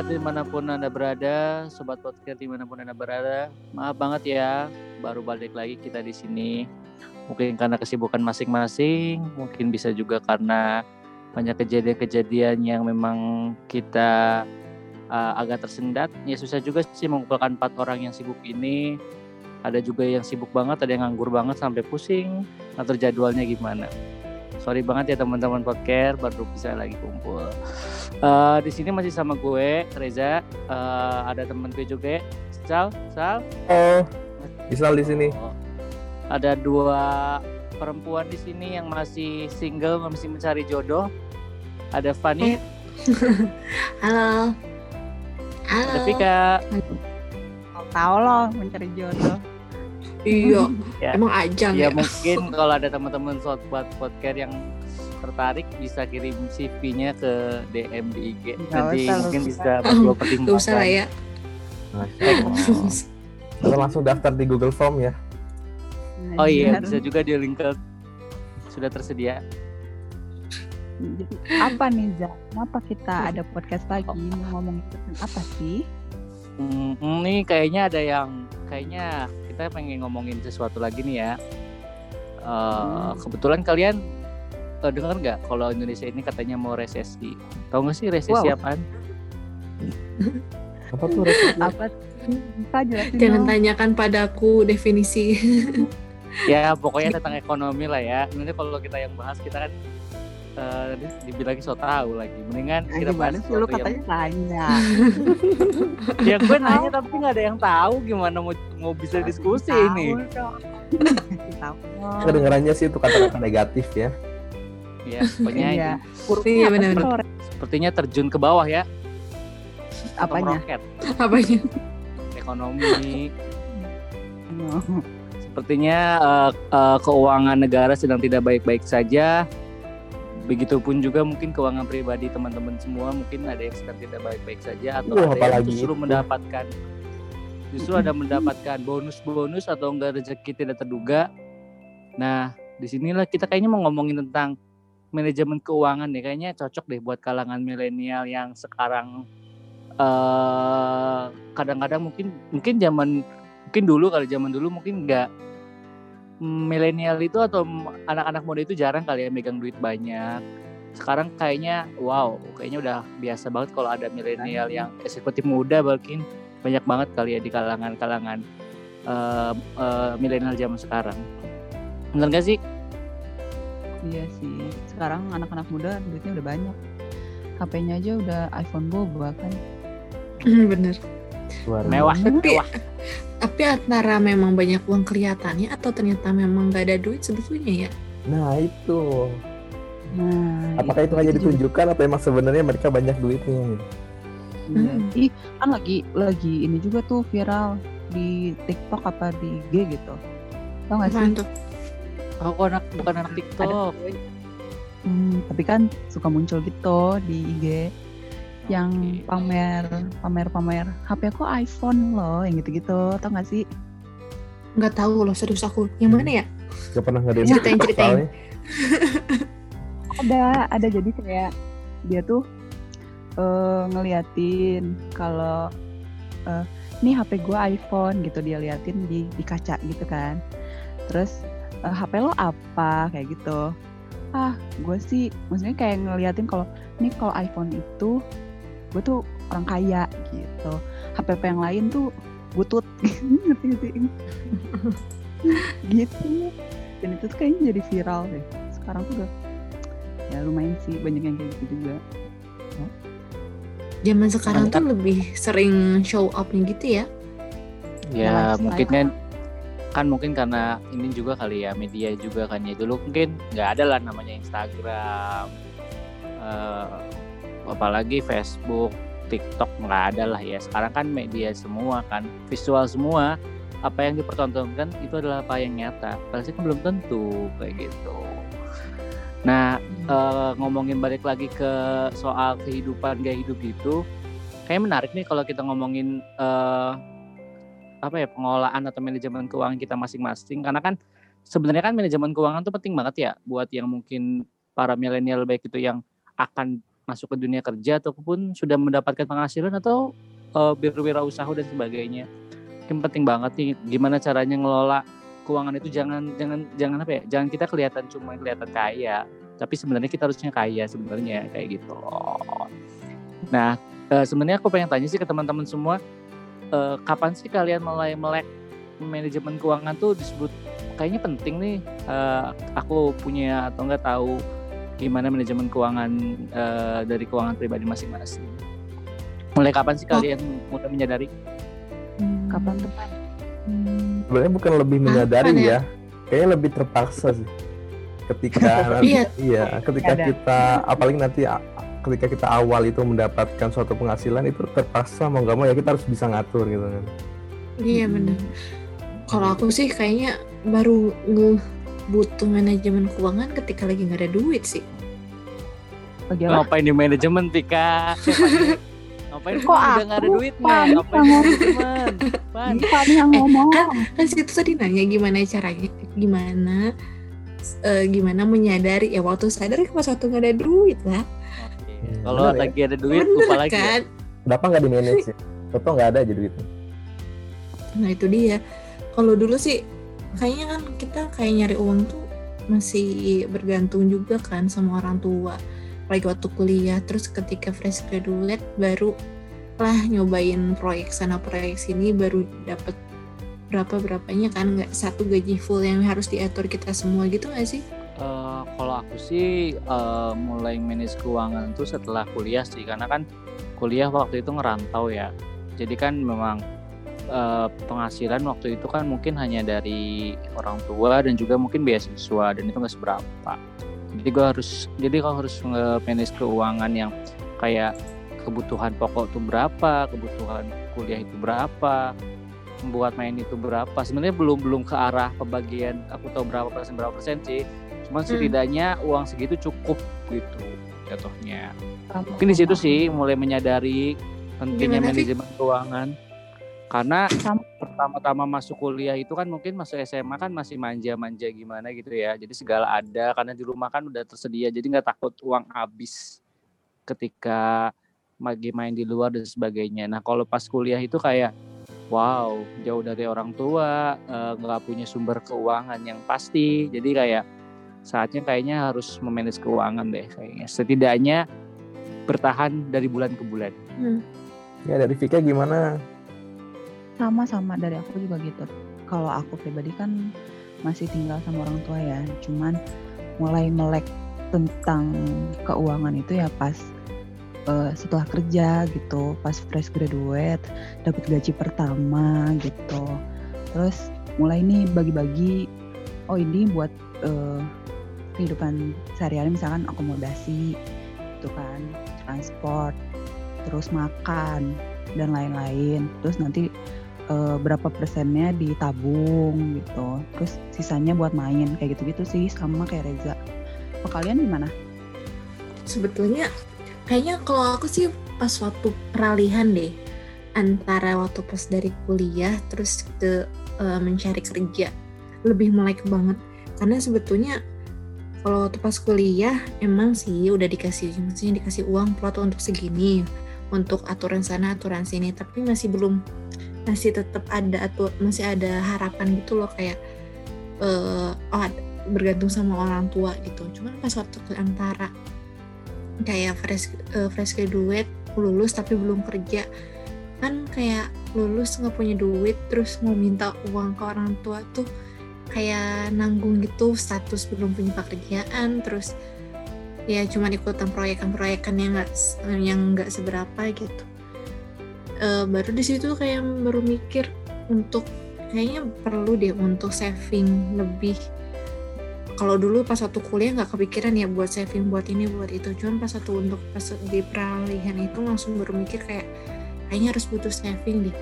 Inkiat di mana pun anda berada, sobat podcast di mana pun anda berada. Maaf banget ya, baru balik lagi kita di sini. Mungkin karena kesibukan masing-masing, mungkin bisa juga karena banyak kejadian-kejadian yang memang kita uh, agak tersendat. Ya susah juga sih mengumpulkan empat orang yang sibuk ini. Ada juga yang sibuk banget, ada yang nganggur banget sampai pusing. Atur jadwalnya gimana? Sorry banget ya teman-teman podcast baru bisa lagi kumpul. Uh, di sini masih sama gue Reza. Uh, ada teman gue juga, Sal. Sal. Oh, Isal di sini. Oh. Ada dua perempuan di sini yang masih single, masih mencari jodoh. Ada Fanny. Halo. Halo. Ada Vika. Tahu loh mencari jodoh. Iya, ya. emang ajang ya. Ya mungkin kalau ada teman-teman sobat podcast yang tertarik bisa kirim CV-nya ke DM di IG. Gak Nanti usah, mungkin bisa berdua pertimbangkan. usah lah ya. Nah, langsung daftar di Google Form ya. Oh iya, bisa juga di link ke sudah tersedia. apa nih Za? Kenapa kita ada podcast lagi mau ngomong tentang apa sih? Hmm, ini kayaknya ada yang kayaknya kita pengen ngomongin sesuatu lagi nih ya. Uh, hmm. Kebetulan kalian uh, dengar nggak kalau Indonesia ini katanya mau resesi? Tahu nggak sih resesi wow. apaan? apa tuh resesi? apa? Jangan tanyakan padaku definisi. ya pokoknya tentang ekonomi lah ya. Nanti kalau kita yang bahas kita kan uh, dibilang so tahu lagi. Mendingan nah, kita bahas sih lu katanya yang... tanya. ya gue nanya tapi nggak ada yang tahu gimana mau mau bisa diskusi ini. Kedengarannya sih itu kata-kata negatif ya. Ya, pokoknya iya. iya benar benar. Sepertinya terjun ke bawah ya. Apanya? Apanya? Ekonomi. Sepertinya uh, uh, keuangan negara sedang tidak baik-baik saja. Begitupun juga mungkin keuangan pribadi teman-teman semua mungkin ada yang sedang tidak baik-baik saja atau ada yang justru itu. mendapatkan justru ada mendapatkan bonus-bonus atau enggak rezeki tidak terduga. Nah, di sinilah kita kayaknya mau ngomongin tentang manajemen keuangan nih kayaknya cocok deh buat kalangan milenial yang sekarang kadang eh, kadang-kadang mungkin mungkin zaman mungkin dulu kalau zaman dulu mungkin nggak milenial itu atau anak-anak muda itu jarang kali ya megang duit banyak sekarang kayaknya wow kayaknya udah biasa banget kalau ada milenial yang eksekutif muda mungkin banyak banget kali ya di kalangan-kalangan uh, uh, milenial zaman sekarang benar gak sih Iya sih. Sekarang anak-anak muda duitnya udah banyak. HP-nya aja udah iPhone boba kan. Bener. mewah. Tapi, mewah. Tapi antara memang banyak uang kelihatannya atau ternyata memang gak ada duit sebetulnya ya? Nah itu. Nah, Apakah itu, itu hanya ditunjukkan atau emang sebenarnya mereka banyak duitnya? Hmm. Ih, kan lagi lagi ini juga tuh viral di TikTok apa di IG gitu. Tau gak sih? Mantap Aku anak bukan anak TikTok. Hmm, tapi kan suka muncul gitu di IG yang pamer pamer pamer HP aku iPhone loh yang gitu-gitu tau gak sih? Nggak tahu loh serius aku. Yang mana ya? Gak pernah nggak ceritain ceritain. ada ada. Jadi kayak dia tuh uh, ngeliatin kalau uh, ini HP gue iPhone gitu. Dia liatin di di kaca gitu kan. Terus uh, eh, HP lo apa? Kayak gitu. Ah gue sih maksudnya kayak ngeliatin kalau ini kalau iPhone itu gue tuh orang kaya gitu. HP HP yang lain tuh butut. Ngerti sih? Gitu. Dan itu tuh kayaknya jadi viral deh. Sekarang tuh udah ya lumayan sih banyak yang kayak gitu juga. Zaman sekarang tuh lebih sering show up-nya gitu ya? Ya mungkin kan kan mungkin karena ini juga kali ya media juga kan ya. Dulu mungkin nggak ada lah namanya Instagram uh, apalagi Facebook TikTok nggak ada lah ya. Sekarang kan media semua kan visual semua apa yang dipertontonkan itu adalah apa yang nyata. Pasti kan belum tentu kayak gitu. Nah uh, ngomongin balik lagi ke soal kehidupan gaya hidup itu kayak menarik nih kalau kita ngomongin uh, apa ya pengelolaan atau manajemen keuangan kita masing-masing. Karena kan sebenarnya kan manajemen keuangan itu penting banget ya buat yang mungkin para milenial baik itu yang akan masuk ke dunia kerja ataupun sudah mendapatkan penghasilan atau uh, berwirausaha dan sebagainya. Mungkin penting banget nih gimana caranya ngelola keuangan itu jangan jangan jangan apa ya? Jangan kita kelihatan cuma kelihatan kaya, tapi sebenarnya kita harusnya kaya sebenarnya kayak gitu. Nah, uh, sebenarnya aku pengen tanya sih ke teman-teman semua, uh, kapan sih kalian mulai melek manajemen keuangan tuh disebut kayaknya penting nih aku punya atau enggak tahu gimana manajemen keuangan uh, dari keuangan pribadi masing-masing. Mulai kapan sih kalian oh. mulai menyadari? Hmm. Kapan tepat? Hmm. Sebenarnya bukan lebih menyadari ya? ya, kayaknya lebih terpaksa sih. Ketika nanti, iya. iya, ketika kita apalagi nanti ketika kita awal itu mendapatkan suatu penghasilan itu terpaksa mau nggak mau ya kita harus bisa ngatur gitu kan. Iya benar. Kalau aku sih kayaknya baru nge butuh manajemen keuangan ketika lagi nggak ada duit sih. Bagaimana? Ngapain di manajemen Tika? Ngapain kok udah nggak ada duitnya? Ngapain di manajemen? Pan yang ngomong. Eh, kan, kan situ tadi nanya gimana caranya, gimana uh, gimana menyadari ya waktu sadar kan pas waktu nggak ada duit lah. Okay. Kalau ya? lagi ada duit Bener, lupa lagi. Ya? Kan? Kenapa nggak di manage ya? Toto nggak ada aja duitnya. Nah itu dia. Kalau dulu sih kayaknya kan kita kayak nyari uang tuh masih bergantung juga kan sama orang tua apalagi waktu kuliah terus ketika fresh graduate baru lah nyobain proyek sana proyek sini baru dapat berapa berapanya kan nggak satu gaji full yang harus diatur kita semua gitu nggak sih? Uh, kalau aku sih uh, mulai manage keuangan tuh setelah kuliah sih karena kan kuliah waktu itu ngerantau ya jadi kan memang uh, penghasilan waktu itu kan mungkin hanya dari orang tua dan juga mungkin beasiswa dan itu nggak seberapa. Jadi gue harus jadi kau harus nge-manage keuangan yang kayak kebutuhan pokok itu berapa kebutuhan kuliah itu berapa membuat main itu berapa. Sebenarnya belum belum ke arah pembagian aku tahu berapa persen berapa persen sih. Cuman hmm. setidaknya uang segitu cukup gitu jatuhnya. Mungkin di situ sih mulai menyadari pentingnya manajemen keuangan karena pertama-tama masuk kuliah itu kan mungkin masuk SMA kan masih manja-manja gimana gitu ya. Jadi segala ada karena di rumah kan udah tersedia jadi nggak takut uang habis ketika lagi main di luar dan sebagainya. Nah kalau pas kuliah itu kayak wow jauh dari orang tua eh, nggak uh, punya sumber keuangan yang pasti. Jadi kayak saatnya kayaknya harus memanage keuangan deh kayaknya. Setidaknya bertahan dari bulan ke bulan. Hmm. ya dari Vika gimana sama-sama dari aku juga gitu. Kalau aku pribadi kan masih tinggal sama orang tua ya, cuman mulai melek tentang keuangan itu ya pas uh, setelah kerja gitu, pas fresh graduate, dapat gaji pertama gitu. Terus mulai nih bagi-bagi, oh ini buat uh, kehidupan sehari-hari misalkan akomodasi, itu kan, transport, terus makan dan lain-lain. Terus nanti uh, berapa persennya ditabung gitu. Terus sisanya buat main kayak gitu-gitu sih sama kayak Reza. Kalau kalian gimana? Sebetulnya kayaknya kalau aku sih pas waktu peralihan deh antara waktu pas dari kuliah terus ke uh, mencari kerja lebih melek banget. Karena sebetulnya kalau waktu pas kuliah emang sih udah dikasih maksudnya dikasih uang plot untuk segini untuk aturan sana aturan sini tapi masih belum masih tetap ada atau masih ada harapan gitu loh kayak uh, oh bergantung sama orang tua gitu. Cuman pas waktu ke antara kayak fresh uh, fresh graduate lulus tapi belum kerja kan kayak lulus nggak punya duit terus mau minta uang ke orang tua tuh kayak nanggung gitu status belum punya pekerjaan terus ya cuman ikutan proyekan-proyekan yang nggak yang nggak seberapa gitu uh, baru di situ kayak baru mikir untuk kayaknya perlu deh untuk saving lebih kalau dulu pas waktu kuliah nggak kepikiran ya buat saving buat ini buat itu cuman pas satu untuk pas di peralihan itu langsung baru mikir kayak kayaknya harus butuh saving deh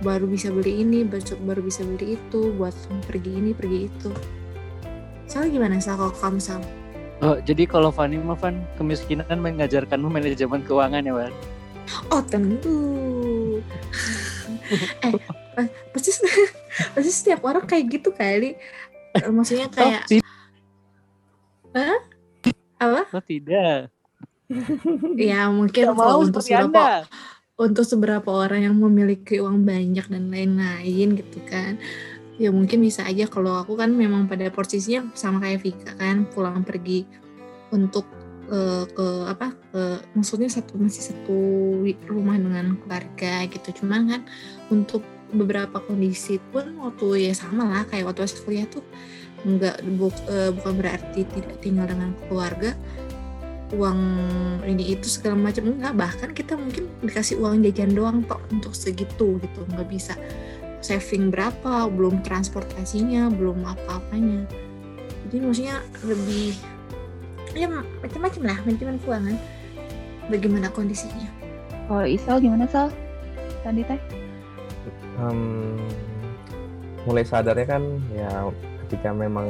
baru bisa beli ini baru bisa beli itu buat pergi ini pergi itu Soalnya gimana sih kalau kamu Sal? Oh, jadi kalau Fanny mah Fan, kemiskinan mengajarkanmu manajemen keuangan ya Wan? Oh tentu. Eh pasti pasti setiap orang kayak gitu kali. Maksudnya kayak. Oh, Hah? Apa? Oh tidak. ya mungkin kalau untuk seberapa anda. untuk seberapa orang yang memiliki uang banyak dan lain-lain gitu kan ya mungkin bisa aja kalau aku kan memang pada posisinya sama kayak Vika kan pulang pergi untuk uh, ke apa ke maksudnya satu masih satu rumah dengan keluarga gitu. Cuman kan untuk beberapa kondisi pun waktu ya sama lah kayak waktu kuliah tuh nggak bu, uh, bukan berarti tidak tinggal dengan keluarga uang ini itu segala macam enggak. Bahkan kita mungkin dikasih uang jajan doang tok untuk segitu gitu. Nggak bisa saving berapa belum transportasinya belum apa-apanya. Jadi maksudnya lebih ya macam-macam lah manajemen keuangan bagaimana kondisinya? Kalau Isal gimana Sal? Tadi teh? Um, mulai sadarnya kan ya ketika memang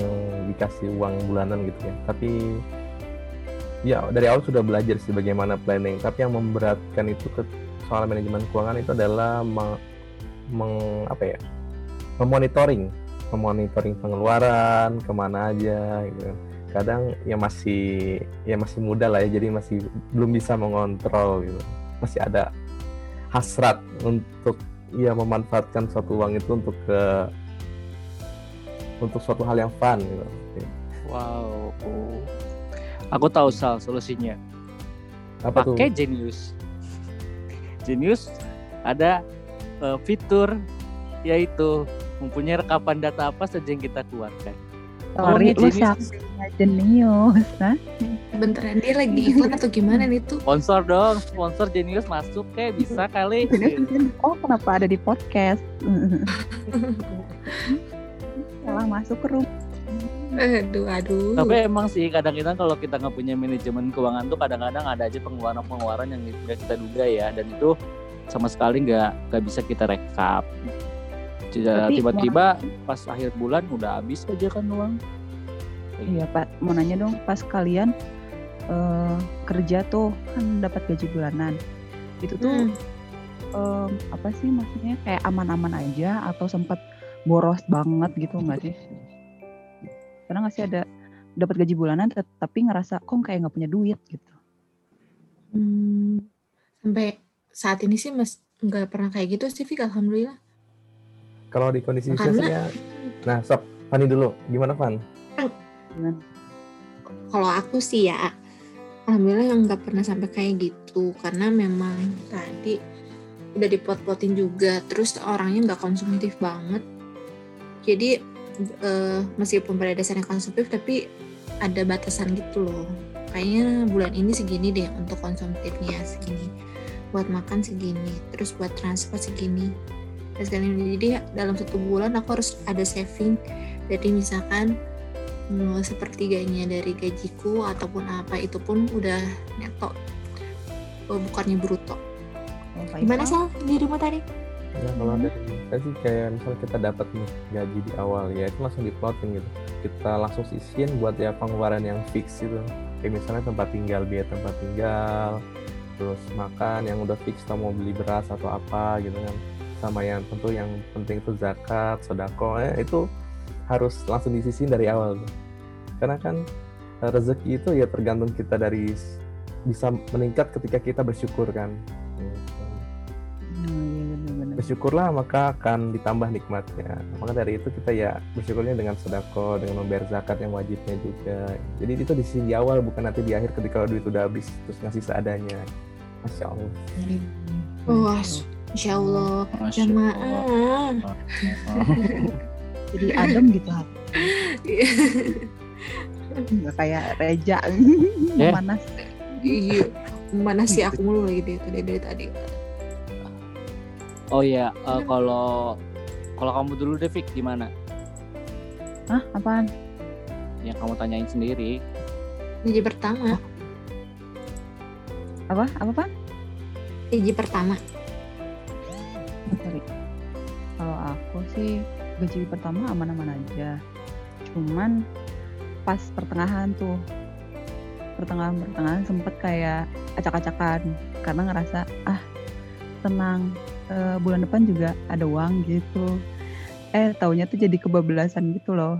dikasih uang bulanan gitu ya. Tapi ya dari awal sudah belajar sih bagaimana planning. Tapi yang memberatkan itu ke soal manajemen keuangan itu adalah meng, meng apa ya memonitoring. Memonitoring pengeluaran ke mana aja gitu. Kadang ya masih ya masih muda lah ya jadi masih belum bisa mengontrol gitu masih ada hasrat untuk ya memanfaatkan suatu uang itu untuk ke untuk suatu hal yang fun gitu wow Aku tahu sal solusinya. Apa Pakai Genius. Genius ada uh, fitur yaitu mempunyai rekapan data apa saja yang kita keluarkan. Sorry, lu Genius, nah? Bentar, dia lagi iklan atau gimana nih tuh? Sponsor dong, sponsor Genius masuk kayak bisa kali. Oh, kenapa ada di podcast? Salah masuk ke rumah. Aduh, aduh. Tapi emang sih kadang-kadang kalau kita nggak punya manajemen keuangan tuh kadang-kadang ada aja pengeluaran-pengeluaran yang nggak kita duga ya, dan itu sama sekali nggak nggak bisa kita rekap. Tiba-tiba pas akhir bulan udah habis aja kan uang. Iya Pak, mau nanya dong, pas kalian uh, kerja tuh kan dapat gaji bulanan, itu tuh hmm. um, apa sih maksudnya? Kayak aman-aman aja atau sempat boros banget gitu nggak sih? karena nggak sih ada dapat gaji bulanan tapi ngerasa kok kayak nggak punya duit? gitu. Hmm, sampai saat ini sih mas nggak pernah kayak gitu sih Fik. Alhamdulillah kalau di kondisi karena, ya nah sob Fani dulu. Gimana Fan? Kalau aku sih ya alhamdulillah yang nggak pernah sampai kayak gitu. Karena memang tadi udah dipot-potin juga terus orangnya nggak konsumtif banget. Jadi uh, meskipun pada dasarnya konsumtif tapi ada batasan gitu loh. Kayaknya bulan ini segini deh untuk konsumtifnya segini. Buat makan segini terus buat transport segini dan sekali jadi dalam satu bulan aku harus ada saving. Jadi misalkan hmm, sepertiganya dari gajiku ataupun apa itu pun udah neto. Oh, bukannya bruto. Oh, gimana sih di rumah tadi? Ya kalau dari saya sih kayak misalnya kita dapat nih gaji di awal ya itu langsung diplotin gitu. Kita langsung sisihin buat ya pengeluaran yang fix gitu. Kayak misalnya tempat tinggal biaya tempat tinggal terus makan yang udah fix kita mau beli beras atau apa gitu kan sama yang tentu yang penting itu zakat sodako ya, itu harus langsung disisihin dari awal tuh. karena kan eh, rezeki itu ya tergantung kita dari bisa meningkat ketika kita bersyukur kan. Bersyukurlah maka akan ditambah nikmatnya. Maka dari itu kita ya bersyukurnya dengan sedekah dengan membayar zakat yang wajibnya juga. Jadi itu di sini awal bukan nanti di akhir ketika duit udah habis terus ngasih seadanya. Masya allah. Oh, masya allah jamaah jadi adem gitu nggak kayak reja yeah. manas iya mana sih aku mulu lagi dia tadi dari tadi Oh iya, uh, kalau kalau kamu dulu Devik gimana? Hah, apaan? Yang kamu tanyain sendiri. Gaji pertama. Apa? Apa, Pak? Gaji pertama. Aku sih gaji pertama aman-aman aja. Cuman pas pertengahan tuh pertengahan-pertengahan sempet kayak acak-acakan karena ngerasa ah tenang uh, bulan depan juga ada uang gitu. Eh taunya tuh jadi kebablasan gitu loh.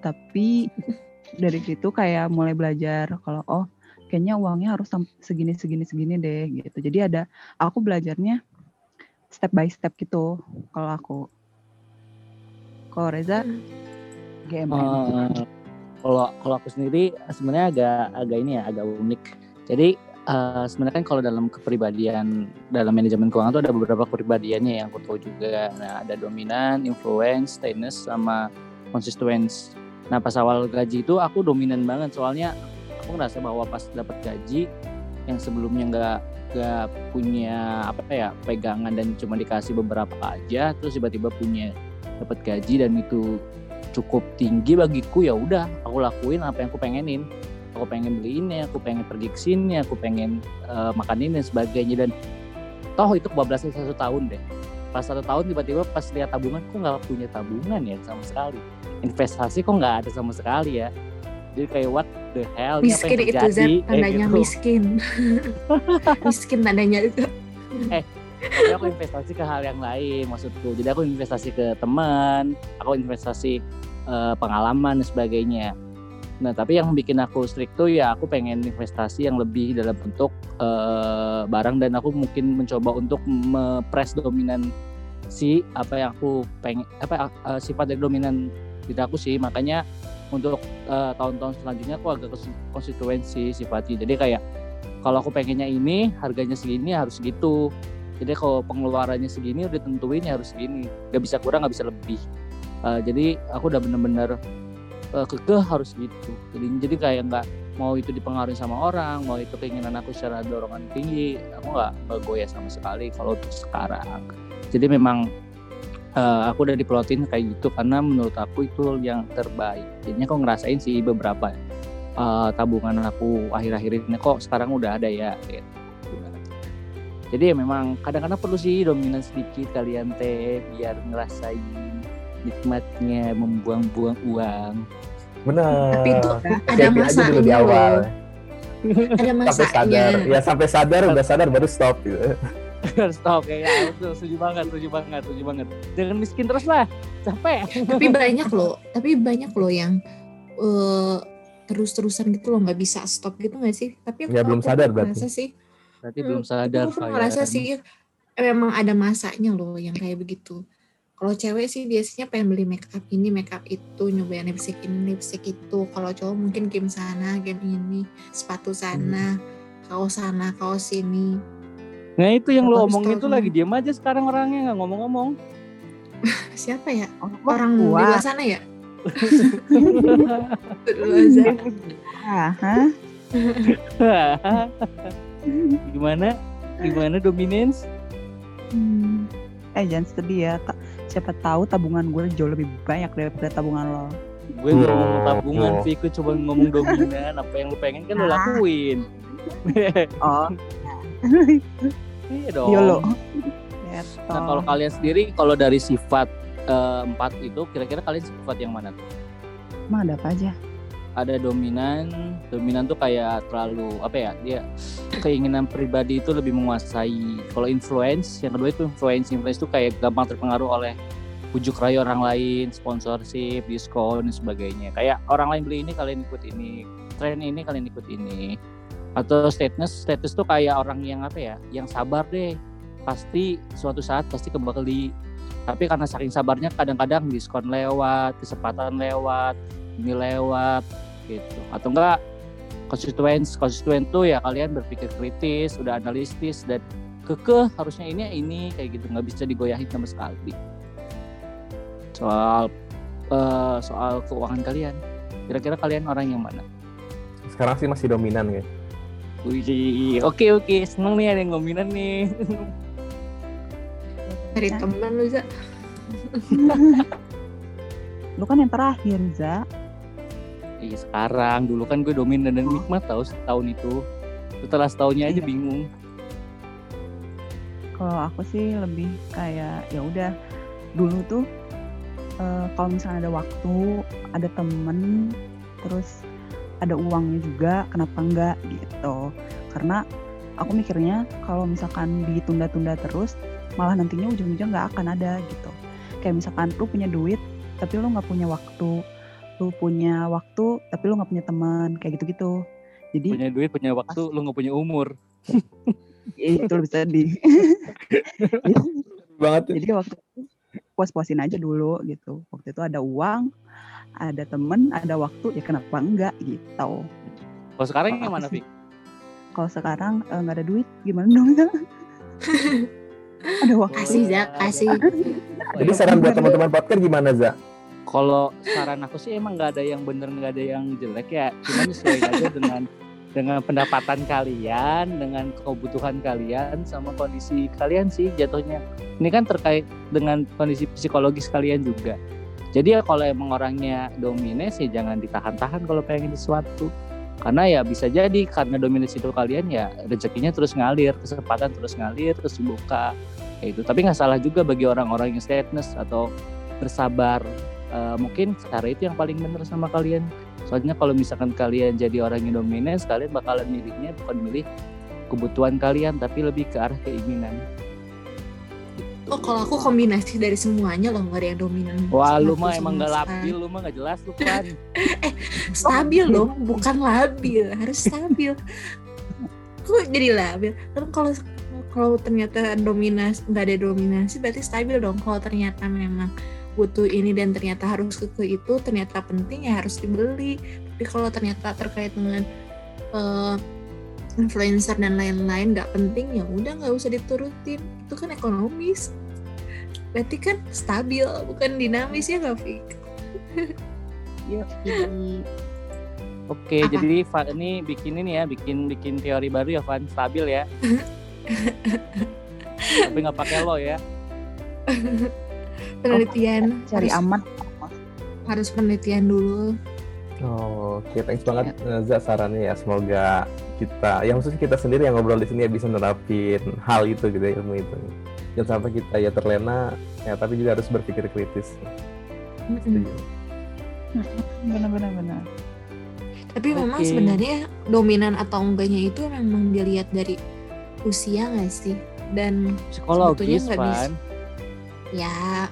Tapi dari situ kayak mulai belajar kalau oh kayaknya uangnya harus segini segini segini deh gitu. Jadi ada aku belajarnya step by step gitu kalau aku kalau Reza uh, kalau kalau aku sendiri sebenarnya agak agak ini ya agak unik jadi uh, sebenarnya kan kalau dalam kepribadian dalam manajemen keuangan itu ada beberapa kepribadiannya yang aku tahu juga. Nah, ada dominan, influence, steadiness sama consistency. Nah, pas awal gaji itu aku dominan banget soalnya aku ngerasa bahwa pas dapat gaji yang sebelumnya nggak nggak punya apa ya pegangan dan cuma dikasih beberapa aja terus tiba-tiba punya dapat gaji dan itu cukup tinggi bagiku ya udah aku lakuin apa yang aku pengenin. Aku pengen beli ini aku pengen pergi ke sini aku pengen uh, makan ini dan sebagainya. Dan toh itu kebablasan satu tahun deh. Pas satu tahun tiba-tiba pas lihat tabungan kok nggak punya tabungan ya sama sekali? Investasi kok nggak ada sama sekali ya? Jadi kayak what the hell miskin apa yang itu Zat, tandanya gitu. miskin. Miskin tandanya itu. Eh tapi aku investasi ke hal yang lain maksudku jadi aku investasi ke teman aku investasi uh, pengalaman dan sebagainya Nah, tapi yang bikin aku strict tuh ya aku pengen investasi yang lebih dalam bentuk uh, barang dan aku mungkin mencoba untuk mepres dominan si apa yang aku pengen apa uh, sifat dari dominan diri aku sih. Makanya untuk uh, tahun-tahun selanjutnya aku agak konstituensi sifatnya. Jadi kayak kalau aku pengennya ini harganya segini harus gitu. Jadi kalau pengeluarannya segini udah tentuin ya harus segini. Gak bisa kurang, gak bisa lebih. Uh, jadi aku udah bener-bener uh, kekeh harus gitu jadi jadi kayak nggak mau itu dipengaruhi sama orang mau itu keinginan aku secara dorongan tinggi aku nggak goyah sama sekali kalau untuk sekarang jadi memang uh, aku udah diplotin kayak gitu karena menurut aku itu yang terbaik jadinya kok ngerasain sih beberapa uh, tabungan aku akhir-akhir ini kok sekarang udah ada ya gitu. Jadi ya memang kadang-kadang perlu sih dominan sedikit kalian teh biar ngerasain nikmatnya membuang-buang uang. Benar. Tapi itu ada masanya dulu di awal. Ada masanya. Sampai sadar. Ya sampai sadar udah sadar baru stop gitu. stop kayak ya, betul setuju banget setuju banget setuju banget jangan miskin terus lah capek tapi banyak loh tapi banyak loh yang uh, terus-terusan gitu loh nggak bisa stop gitu nggak sih tapi ya belum sadar berarti sih berarti hmm, belum sadar aku merasa sih memang ada masanya loh yang kayak begitu. Kalau cewek sih biasanya pengen beli make up ini make up itu nyobain lipstick ini lipstick itu. Kalau cowok mungkin game sana game ini sepatu sana hmm. kaos sana kaos sini. Nah itu yang lo omongin tuh lagi diam aja sekarang orangnya nggak ngomong-ngomong. Siapa ya? Oh, orang di luar sana ya gimana? Gimana dominance? Hmm. eh jangan sedih ya siapa tahu tabungan gue jauh lebih banyak daripada tabungan lo. Gue nggak ngomong tabungan sih. Gue coba ngomong dominan. Apa yang lo pengen kan lo lakuin. Oh. Iya dong. Yolo. nah kalau kalian sendiri kalau dari sifat uh, empat itu kira-kira kalian sifat yang mana tuh? Emang ada apa aja ada dominan dominan tuh kayak terlalu apa ya dia keinginan pribadi itu lebih menguasai. Kalau influence yang kedua itu influence. Influence itu kayak gampang terpengaruh oleh ujuk rayu orang lain sponsorship diskon dan sebagainya. Kayak orang lain beli ini kalian ikut ini. Tren ini kalian ikut ini. Atau status status tuh kayak orang yang apa ya yang sabar deh. Pasti suatu saat pasti kembali tapi karena saking sabarnya kadang-kadang diskon lewat kesempatan lewat ini lewat gitu. Atau enggak konstituen konstituen tuh ya kalian berpikir kritis udah analitis dan kekeh harusnya ini ini kayak gitu. Nggak bisa digoyahin sama sekali. Soal uh, soal keuangan kalian. Kira-kira kalian orang yang mana? Sekarang sih masih dominan ya Wih, oke oke. Seneng nih ada yang dominan nih. Dari teman lu Za. Lu kan yang terakhir Za Iya sekarang, dulu kan gue dominan dan nikmat tahu setahun itu. Setelah setahunnya aja iya. bingung. Kalau aku sih lebih kayak ya udah dulu tuh uh, kalau misalnya ada waktu, ada temen, terus ada uangnya juga, kenapa enggak gitu. Karena aku mikirnya kalau misalkan ditunda-tunda terus, malah nantinya ujung-ujung nggak akan ada gitu. Kayak misalkan lu punya duit, tapi lu nggak punya waktu lu punya waktu tapi lu nggak punya teman kayak gitu-gitu Jadi punya duit, punya waktu, pas, lu nggak punya umur. itu bisa di banget. Jadi waktu itu puas-puasin aja dulu gitu. Waktu itu ada uang, ada temen, ada waktu, ya kenapa enggak gitu. Kalau sekarang yang mana, Fik? Kalau sekarang eh, nggak uh, ada duit, gimana dong? ada waktu. Kasih, Zak, kasih. Jadi saran buat teman-teman podcast gimana, Zak? Kalau saran aku sih emang nggak ada yang bener nggak ada yang jelek ya, cuma sesuai aja dengan dengan pendapatan kalian, dengan kebutuhan kalian, sama kondisi kalian sih jatuhnya. Ini kan terkait dengan kondisi psikologis kalian juga. Jadi ya kalau emang orangnya dominasi ya jangan ditahan-tahan kalau pengen sesuatu. Karena ya bisa jadi karena dominasi itu kalian ya rezekinya terus ngalir, kesempatan terus ngalir, terus dibuka. Kayak itu. Tapi nggak salah juga bagi orang-orang yang sadness atau bersabar. Uh, mungkin cara itu yang paling benar sama kalian Soalnya kalau misalkan kalian jadi orang yang dominan, kalian bakalan milihnya bukan milih kebutuhan kalian, tapi lebih ke arah keinginan. Oh, kalau aku kombinasi dari semuanya loh, gak ada yang dominan. Wah, lu mah emang gak labil, lu mah gak jelas lu kan. eh, stabil loh, bukan labil, harus stabil. Kok jadi labil? Kan kalau kalau ternyata dominasi nggak ada dominasi berarti stabil dong. Kalau ternyata memang butuh ini dan ternyata harus ke, ke itu ternyata penting ya harus dibeli tapi kalau ternyata terkait dengan uh, influencer dan lain-lain nggak penting ya udah nggak usah diturutin itu kan ekonomis berarti kan stabil bukan dinamis ya Fik? Iya. Oke, Apa? jadi Van ini bikin ini ya, bikin bikin teori baru ya Van, stabil ya. Tapi nggak pakai lo ya penelitian. Oh, cari harus, aman. harus penelitian dulu. Oh, oke okay. thanks banget ya. Za sarannya ya. Semoga kita yang maksudnya kita sendiri yang ngobrol di sini ya bisa nerapin hal itu gitu ya ilmu itu. Jangan sampai kita ya terlena ya tapi juga harus berpikir kritis. Benar-benar benar tapi okay. memang sebenarnya dominan atau enggaknya itu memang dilihat dari usia nggak sih? Dan psikologis kan ya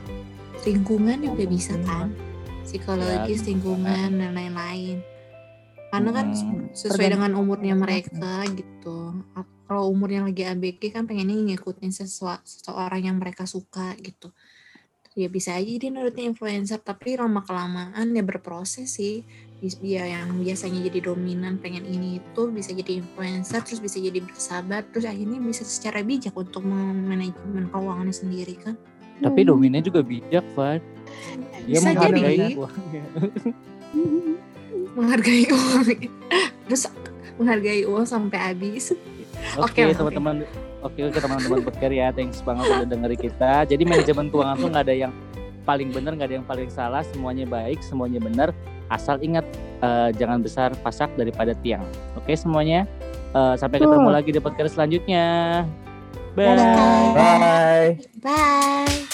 lingkungan juga bisa kan? Psikologis ya, lingkungan dan lain-lain. Karena kan hmm, sesuai dengan umurnya mereka gitu. Kalau umurnya lagi ABG kan pengennya ngikutin sesuatu seseorang yang mereka suka gitu. Ya bisa aja dia nurutin influencer tapi lama kelamaan ya berproses sih. Dia yang biasanya jadi dominan pengen ini itu bisa jadi influencer terus bisa jadi bersabar terus akhirnya bisa secara bijak untuk manajemen keuangannya sendiri kan tapi dominnya juga bijak Van dia Bisa menghargai jadi. uangnya. Menghargai uang. Terus menghargai uang sampai habis. Oke okay, okay, teman-teman. Oke okay, teman-teman podcast ya. Thanks banget udah dengerin kita. Jadi manajemen keuangan tuh nggak ada yang paling benar nggak ada yang paling salah. Semuanya baik semuanya benar. Asal ingat uh, jangan besar pasak daripada tiang. Oke okay, semuanya. Uh, sampai ketemu uh. lagi di podcast selanjutnya. Bye. Bye bye, bye.